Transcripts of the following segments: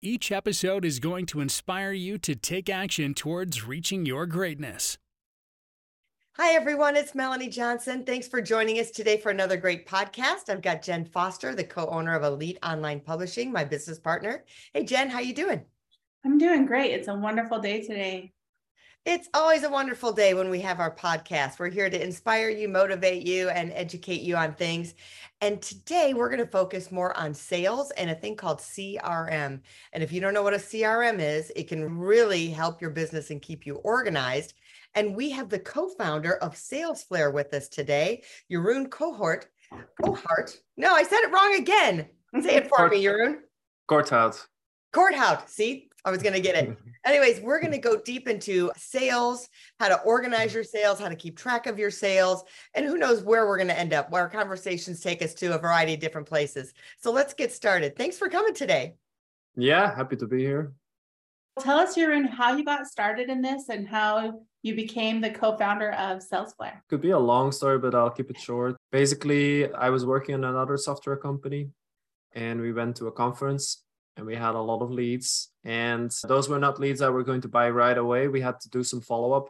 Each episode is going to inspire you to take action towards reaching your greatness. Hi, everyone. It's Melanie Johnson. Thanks for joining us today for another great podcast. I've got Jen Foster, the co-owner of Elite Online Publishing, my business partner. Hey, Jen, how you doing? I'm doing great. It's a wonderful day today. It's always a wonderful day when we have our podcast. We're here to inspire you, motivate you, and educate you on things. And today we're going to focus more on sales and a thing called CRM. And if you don't know what a CRM is, it can really help your business and keep you organized. And we have the co-founder of SalesFlare with us today, Jeroen Cohort. Cohort. No, I said it wrong again. Say it for Court, me, Jeroen. Corthout. Corthout. See, I was going to get it. Anyways, we're going to go deep into sales, how to organize your sales, how to keep track of your sales, and who knows where we're going to end up, where our conversations take us to a variety of different places. So let's get started. Thanks for coming today. Yeah, happy to be here. Tell us, Jeroen, how you got started in this and how you became the co-founder of SalesFlare. Could be a long story, but I'll keep it short. Basically, I was working in another software company and we went to a conference and we had a lot of leads. And those were not leads that we're going to buy right away. We had to do some follow up.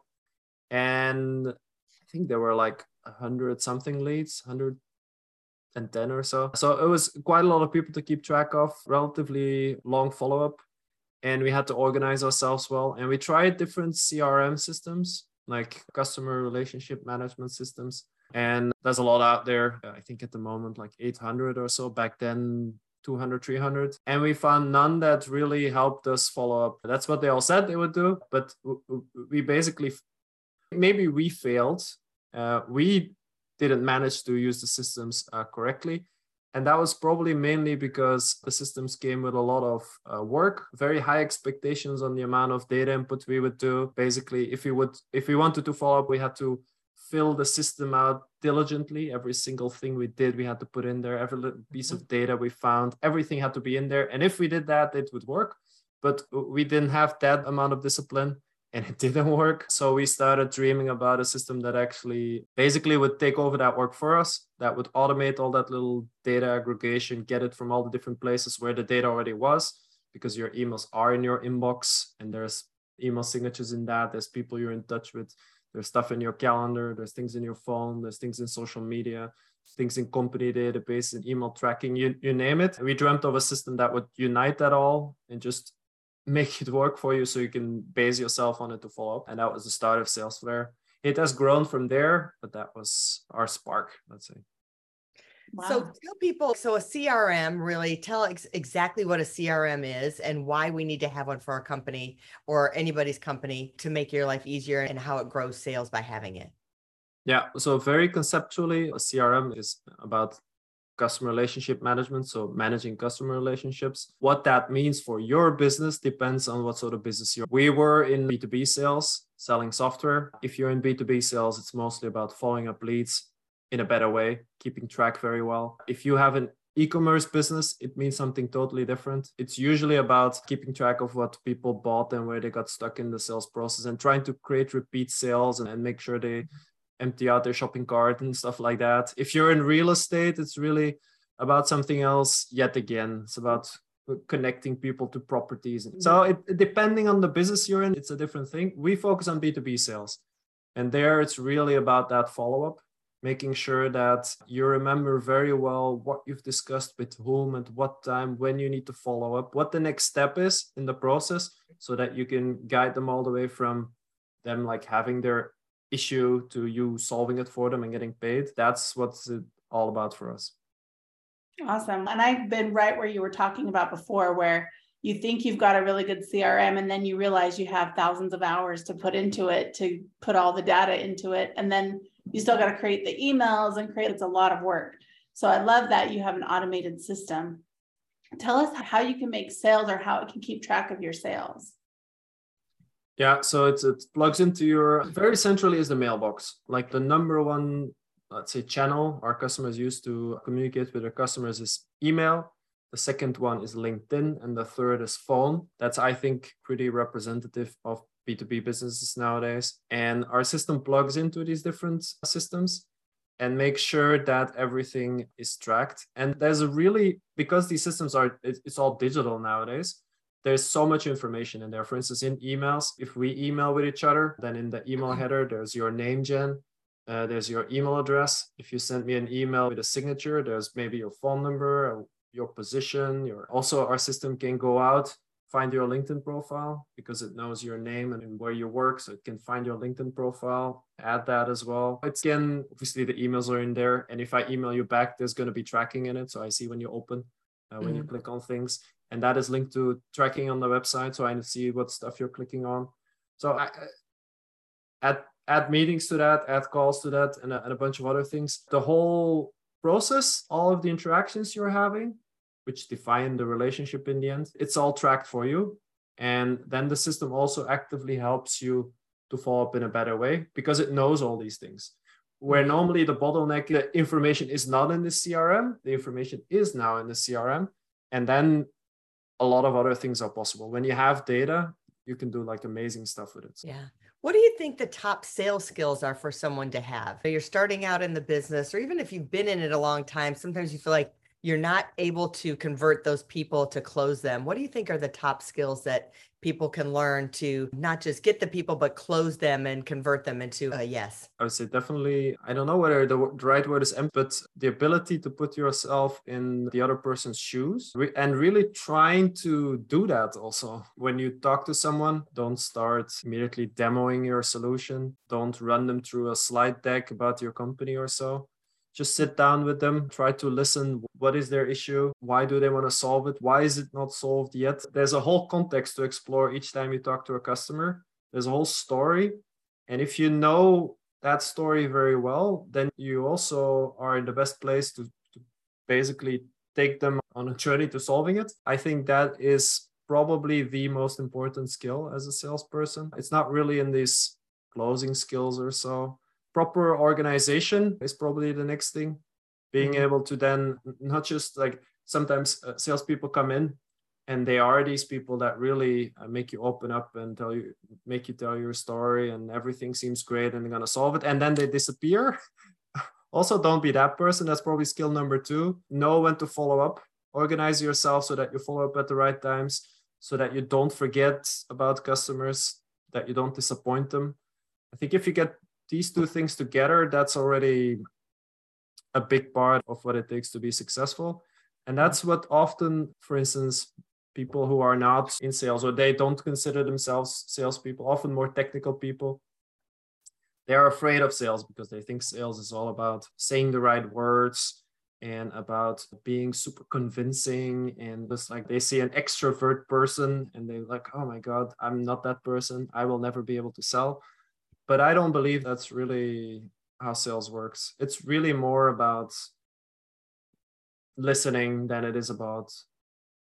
And I think there were like a hundred something leads, 110 or so. So it was quite a lot of people to keep track of, relatively long follow up. And we had to organize ourselves well. And we tried different CRM systems, like customer relationship management systems. And there's a lot out there. I think at the moment, like 800 or so. Back then, 200, 300. And we found none that really helped us follow up. That's what they all said they would do. But we basically, maybe we failed. Uh, we didn't manage to use the systems uh, correctly. And that was probably mainly because the systems came with a lot of uh, work, very high expectations on the amount of data input we would do. Basically, if we would, if we wanted to follow up, we had to fill the system out diligently. Every single thing we did, we had to put in there. Every little piece of mm-hmm. data we found, everything had to be in there. And if we did that, it would work. But we didn't have that amount of discipline and it didn't work. So we started dreaming about a system that actually basically would take over that work for us, that would automate all that little data aggregation, get it from all the different places where the data already was, because your emails are in your inbox and there's email signatures in that. There's people you're in touch with there's stuff in your calendar, there's things in your phone, there's things in social media, things in company database and email tracking, you, you name it. We dreamt of a system that would unite that all and just make it work for you so you can base yourself on it to follow up. And that was the start of SalesFlare. It has grown from there, but that was our spark, let's say. Wow. So tell people, so a CRM really tell ex- exactly what a CRM is and why we need to have one for our company or anybody's company to make your life easier and how it grows sales by having it. Yeah, so very conceptually, a CRM is about customer relationship management, so managing customer relationships. What that means for your business depends on what sort of business you're. We were in B2B sales, selling software. If you're in B2B sales, it's mostly about following up leads, in a better way, keeping track very well. If you have an e-commerce business it means something totally different. It's usually about keeping track of what people bought and where they got stuck in the sales process and trying to create repeat sales and, and make sure they empty out their shopping cart and stuff like that. If you're in real estate it's really about something else yet again. It's about connecting people to properties. So it, depending on the business you're in it's a different thing. We focus on b2b sales and there it's really about that follow-up making sure that you remember very well what you've discussed with whom and what time, when you need to follow up, what the next step is in the process, so that you can guide them all the way from them like having their issue to you solving it for them and getting paid. That's what's it all about for us. Awesome. And I've been right where you were talking about before, where you think you've got a really good CRM and then you realize you have thousands of hours to put into it to put all the data into it. And then you still got to create the emails and create it's a lot of work so i love that you have an automated system tell us how you can make sales or how it can keep track of your sales. Yeah, so it's, it plugs into your very centrally is the mailbox. Like the number one, let's say, channel our customers use to communicate with their customers is email. The second one is LinkedIn, and the third is phone. That's, I think, pretty representative of B2B businesses nowadays. And our system plugs into these different systems and make sure that everything is tracked. And there's a really, because these systems are, it's all digital nowadays, there's so much information in there. For instance, in emails, if we email with each other, then in the email header, there's your name, Jen. Uh, there's your email address. If you send me an email with a signature, there's maybe your phone number, your position. Your also our system can go out find your LinkedIn profile because it knows your name and where you work. So it can find your LinkedIn profile, add that as well. It can, obviously, the emails are in there. And if I email you back, there's going to be tracking in it. So I see when you open, uh, when mm-hmm. you click on things. And that is linked to tracking on the website. So I see what stuff you're clicking on. So I add, add meetings to that, add calls to that, and a, and a bunch of other things. The whole process, all of the interactions you're having, which define the relationship in the end. It's all tracked for you. And then the system also actively helps you to follow up in a better way because it knows all these things. Where normally the bottleneck, the information is not in the CRM, the information is now in the CRM. And then a lot of other things are possible. When you have data, you can do like amazing stuff with it. Yeah. What do you think the top sales skills are for someone to have? You're starting out in the business, or even if you've been in it a long time, sometimes you feel like you're not able to convert those people to close them. What do you think are the top skills that people can learn to not just get the people, but close them and convert them into a yes? I would say definitely, I don't know whether the, right word is empathy, but the ability to put yourself in the other person's shoes and really trying to do that also. When you talk to someone, don't start immediately demoing your solution. Don't run them through a slide deck about your company or so just sit down with them try to listen. What is their issue? Why do they want to solve it? Why is it not solved yet? There's a whole context to explore each time you talk to a customer. There's a whole story. And if you know that story very well then you also are in the best place to, to basically take them on a journey to solving it. I think that is probably the most important skill as a salesperson. It's not really in these closing skills or so proper organization is probably the next thing. Being mm-hmm. able to then not just like sometimes uh, salespeople come in and they are these people that really uh, make you open up and tell you, make you tell your story, and everything seems great and they're gonna solve it, and then they disappear. also, don't be that person. That's probably skill number two. Know when to follow up. Organize yourself so that you follow up at the right times, so that you don't forget about customers, that you don't disappoint them. I think if you get these two things together, that's already a big part of what it takes to be successful. And that's what often, for instance, people who are not in sales or they don't consider themselves salespeople, often more technical people, they are afraid of sales because they think sales is all about saying the right words and about being super convincing and just like they see an extrovert person and they're like oh my god i'm not that person i will never be able to sell but I don't believe that's really how sales works. It's really more about listening than it is about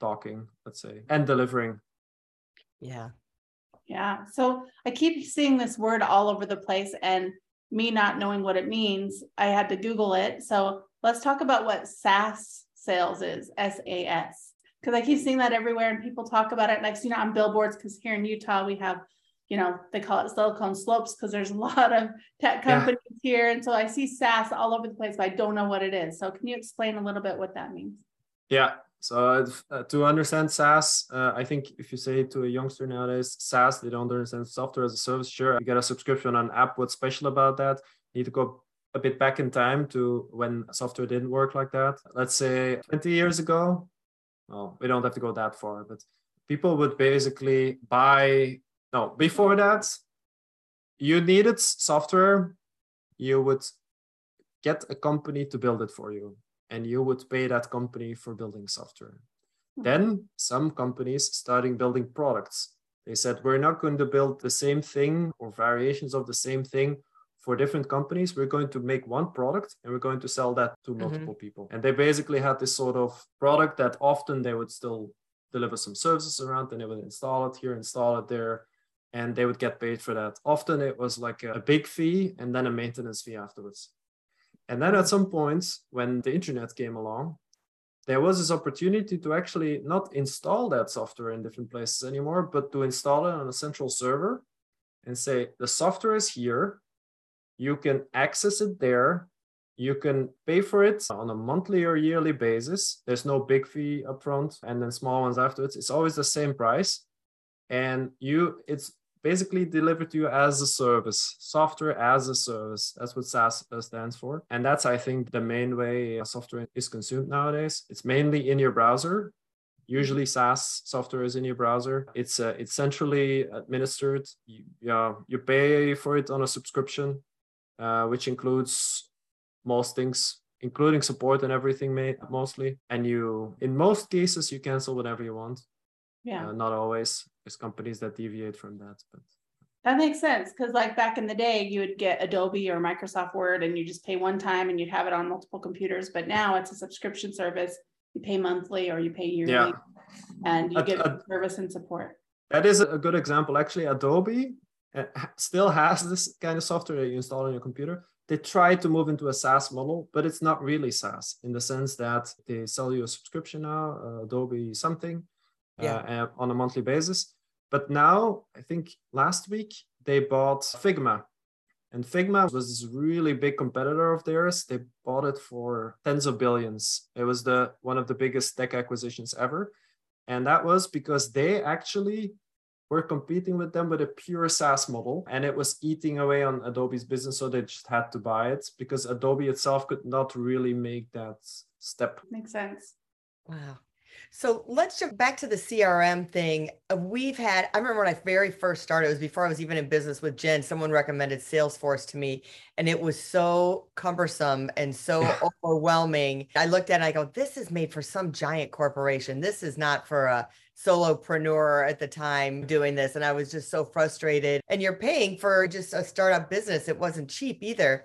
talking, let's say, and delivering. Yeah. Yeah. So I keep seeing this word all over the place and me not knowing what it means, I had to Google it. So let's talk about what SaaS sales is, S A S. Because I keep seeing that everywhere and people talk about it. And I've seen it on billboards because here in Utah, we have you know, they call it Silicon Slopes because there's a lot of tech companies yeah. here. And so I see SaaS all over the place, but I don't know what it is. So can you explain a little bit what that means? Yeah. So uh, to understand SaaS, uh, I think if you say to a youngster nowadays, SaaS, they don't understand software as a service. Sure, you get a subscription on app. What's special about that? You need to go a bit back in time to when software didn't work like that. Let's say 20 years ago. Well, we don't have to go that far, but people would basically buy no, before that, you needed software. You would get a company to build it for you, and you would pay that company for building software. Mm-hmm. Then some companies starting building products. They said, we're not going to build the same thing or variations of the same thing for different companies. We're going to make one product and we're going to sell that to Mm-hmm. multiple people. And they basically had this sort of product that often they would still deliver some services around and they would install it here, install it there, and they would get paid for that. Often it was like a big fee and then a maintenance fee afterwards. And then at some points, when the internet came along, there was this opportunity to actually not install that software in different places anymore, but to install it on a central server and say, the software is here. You can access it there. You can pay for it on a monthly or yearly basis. There's no big fee upfront and then small ones afterwards. It's always the same price. And you, it's basically delivered to you as a service, software as a service. That's what SaaS stands for. And that's, I think, the main way software is consumed nowadays. It's mainly in your browser. Usually SaaS software is in your browser. It's uh, it's centrally administered. You, yeah, you pay for it on a subscription, uh, which includes most things, including support and everything, mostly. And you, in most cases, you cancel whenever you want. Yeah. Uh, not always. There's companies that deviate from that, but That makes sense because, like back in the day, you would get Adobe or Microsoft Word and you just pay one time and you'd have it on multiple computers. But now it's a subscription service. You pay monthly or you pay yearly, Yeah. and you get service and support. that is a good example. Actually, Adobe uh, still has this kind of software that you install on your computer. They try to move into a SaaS model, but it's not really SaaS in the sense that they sell you a subscription now, uh, Adobe something, Yeah. uh, uh, on a monthly basis. But now, I think last week they bought Figma, and Figma was this really big competitor of theirs. They bought it for tens of billions. It was the one of the biggest tech acquisitions ever, and that was because they actually were competing with them with a pure SaaS model, and it was eating away on Adobe's business. So they just had to buy it because Adobe itself could not really make that step. Makes sense. Wow. So let's jump back to the CRM thing. Uh, We've had, I remember when I very first started, it was before I was even in business with Jen, someone recommended Salesforce to me, and it was so cumbersome and so overwhelming. I looked at it, I go, this is made for some giant corporation. This is not for a solopreneur at the time doing this. And I was just so frustrated. And you're paying for just a startup business. It wasn't cheap either.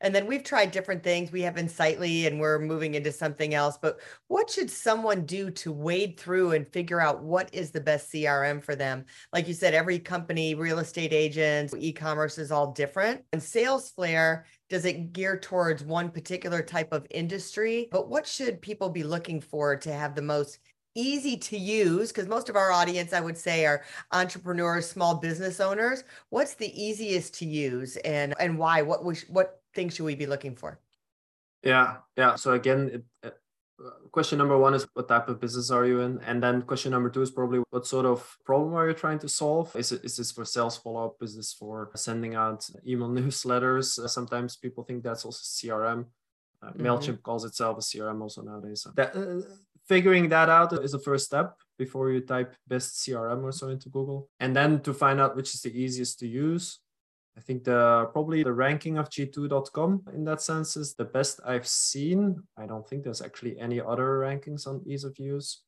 And then we've tried different things. We have Insightly and we're moving into something else. But what should someone do to wade through and figure out what is the best CRM for them? Like you said, every company, real estate agents, e commerce is all different. And sales SalesFlare, does it gear towards one particular type of industry? But what should people be looking for to have the most easy to use because most of our audience i would say are entrepreneurs small business owners what's the easiest to use and and why what we what things should we be looking for Yeah, yeah. So again, it, uh, question number one is what type of business are you in, and then question number two is probably what sort of problem are you trying to solve? Is it is this for sales follow up? Is this for sending out email newsletters? Uh, sometimes people think that's also CRM. Uh, Mhm. Mailchimp calls itself a CRM also nowadays. So that, uh, figuring that out is the first step before you type best CRM or so into Google, and then to find out which is the easiest to use. I think the probably the ranking of G2.com in that sense is the best I've seen. I don't think there's actually any other rankings on ease of use,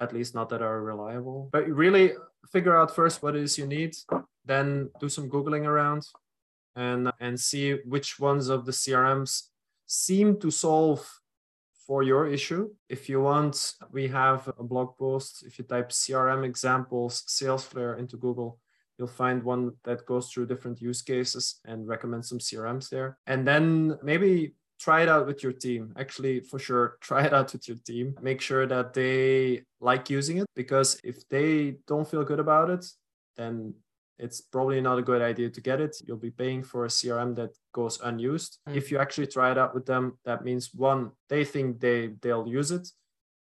at least not that are reliable. But really figure out first what it is you need, then do some googling around, and and see which ones of the CRMs seem to solve for your issue. If you want, we have a blog post. If you type CRM examples, Salesflare into Google, you'll find one that goes through different use cases and recommends some CRMs there. And then maybe try it out with your team. Actually, for sure, try it out with your team. Make sure that they like using it because if they don't feel good about it, then it's probably not a good idea to get it. You'll be paying for a CRM that goes unused. Mm. If you actually try it out with them, that means one, they think they they'll use it.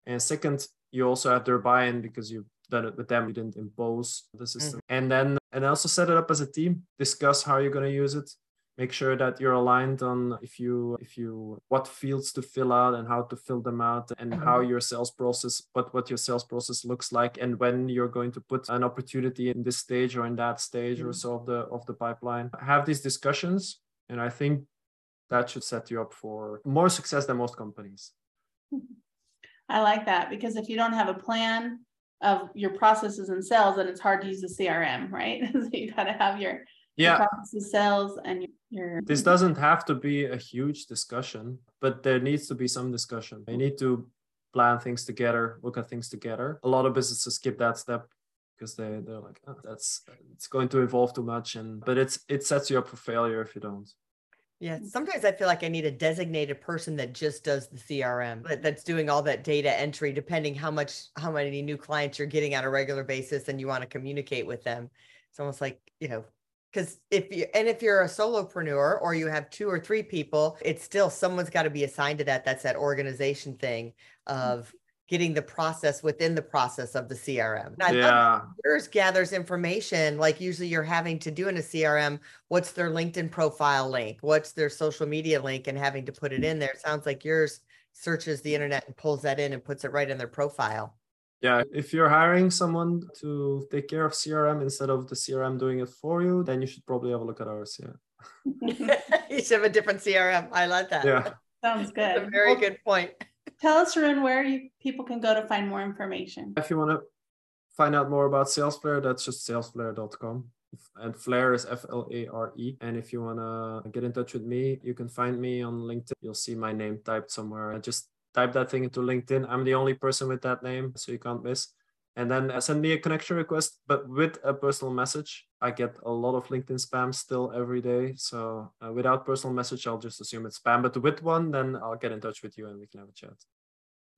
And second, you also have their buy-in because you've done it with them. You didn't impose the system. Mm-hmm. And then and also set it up as a team. Discuss how you're going to use it. Make sure that you're aligned on if you if you what fields to fill out and how to fill them out and how mm-hmm. your sales process what what your sales process looks like and when you're going to put an opportunity in this stage or in that stage or mm-hmm. so of the of the pipeline. Have these discussions and I think that should set you up for more success than most companies. I like that because if you don't have a plan of your processes and sales, then it's hard to use the CRM, right? so you got to have your, your Yeah, processes, sales, and your This doesn't have to be a huge discussion, but there needs to be some discussion. You need to plan things together, look at things together. A lot of businesses skip that step because they they're like, oh, that's it's going to evolve too much, and but it's it sets you up for failure if you don't. Yeah, mm. sometimes I feel like I need a designated person that just does the CRM, that, that's doing all that data entry, depending how much, how many new clients you're getting on a regular basis and you want to communicate with them. It's almost like, you know, because if you, and if you're a solopreneur or you have two or three people, it's still someone's got to be assigned to that. That's that organization thing mm. of getting the process within the process of the CRM. And I love Yeah, yours gathers information like usually you're having to do in a crm what's their linkedin profile link what's their social media link and having to put it in there it sounds like yours searches the internet and pulls that in and puts it right in their profile yeah. If you're hiring someone to take care of CRM instead of the CRM doing it for you, then you should probably have a look at ours. Yeah. you should have a different crm i like that Yeah. Sounds That's good. a very good point Tell us, Jeroen, where you people can go to find more information. If you want to find out more about SalesFlare, that's just salesflare.com. And Flare is F L A R E. And if you want to get in touch with me, you can find me on LinkedIn. You'll see my name typed somewhere. Just type that thing into LinkedIn. I'm the only person with that name, so you can't miss. And then send me a connection request, but with a personal message. I get a lot of LinkedIn spam still every day. So uh, without personal message, I'll just assume it's spam. But with one, then I'll get in touch with you and we can have a chat.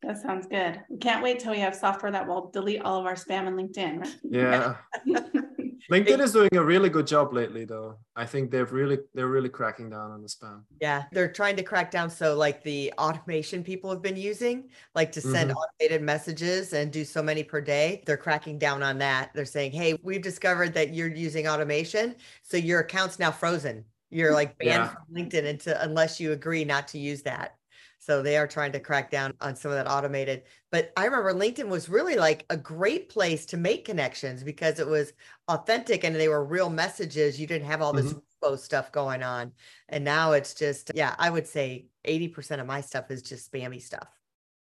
That sounds good. We can't wait till we have software that will delete all of our spam on LinkedIn. Yeah. LinkedIn is doing a really good job lately, though. I think they've really they're really cracking down on the spam. yeah they're trying to crack down so like the automation people have been using like to send mm-hmm. automated messages and do so many per day they're cracking down on that they're saying hey we've discovered that you're using automation so your account's now frozen you're like banned Yeah. from linkedin until unless you agree not to use that so they are trying to crack down on some of that automated but i remember linkedin was really like a great place to make connections because it was authentic and they were real messages you didn't have all this repo stuff going on and now it's just, yeah, I would say 80% of my stuff is just spammy stuff.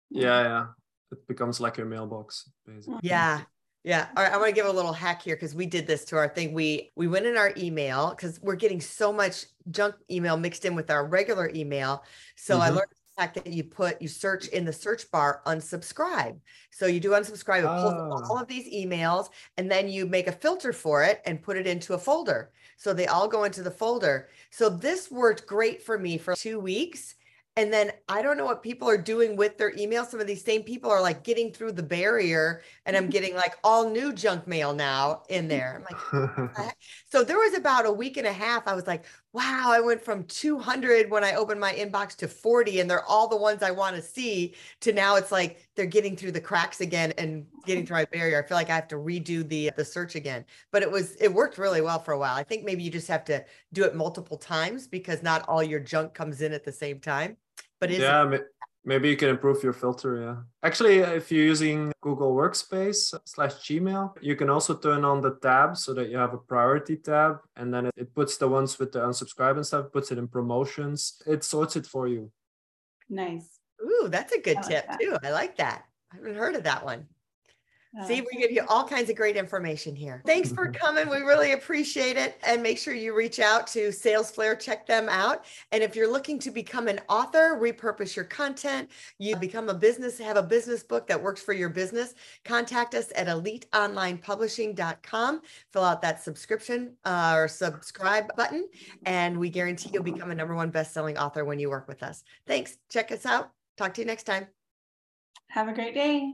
Yeah, yeah. It becomes like your mailbox, basically. Yeah. Yeah. All right. I want to give a little hack here because we did this to our thing. We we went in our email because we're getting so much junk email mixed in with our regular email. So I Mhm. learned the fact that you put you search in the search bar unsubscribe. So you do unsubscribe, it pulls Ah. all of these emails, and then you make a filter for it and put it into a folder. So they all go into the folder. So this worked great for me for two weeks. And then I don't know what people are doing with their email. Some of these same people are like getting through the barrier, and I'm getting like all new junk mail now in there. I'm like, so there was about a week and a half. I was like, wow, I went from 200 when I opened my inbox to 40, and they're all the ones I want to see. To now, it's like they're getting through the cracks again and getting through my barrier. I feel like I have to redo the the search again. But it was it worked really well for a while. I think maybe you just have to do it multiple times because not all your junk comes in at the same time. But is yeah, maybe you can improve your filter. Yeah. Actually, uh, if you're using Google Workspace slash Gmail, you can also turn on the tab so that you have a priority tab, and then it, it puts the ones with the unsubscribe and stuff, puts it in promotions. It sorts it for you. Nice. ooh, that's a good like tip that. too. I like that. I haven't heard of that one. Uh, See, we give you all kinds of great information here. Thanks for coming. We really appreciate it. And make sure you reach out to SalesFlare, check them out. And if you're looking to become an author, repurpose your content, you become a business, have a business book that works for your business, contact us at eliteonlinepublishing.com. Fill out that subscription uh, or subscribe button, and we guarantee you'll become a number one best-selling author when you work with us. Thanks. Check us out. Talk to you next time. have a great day.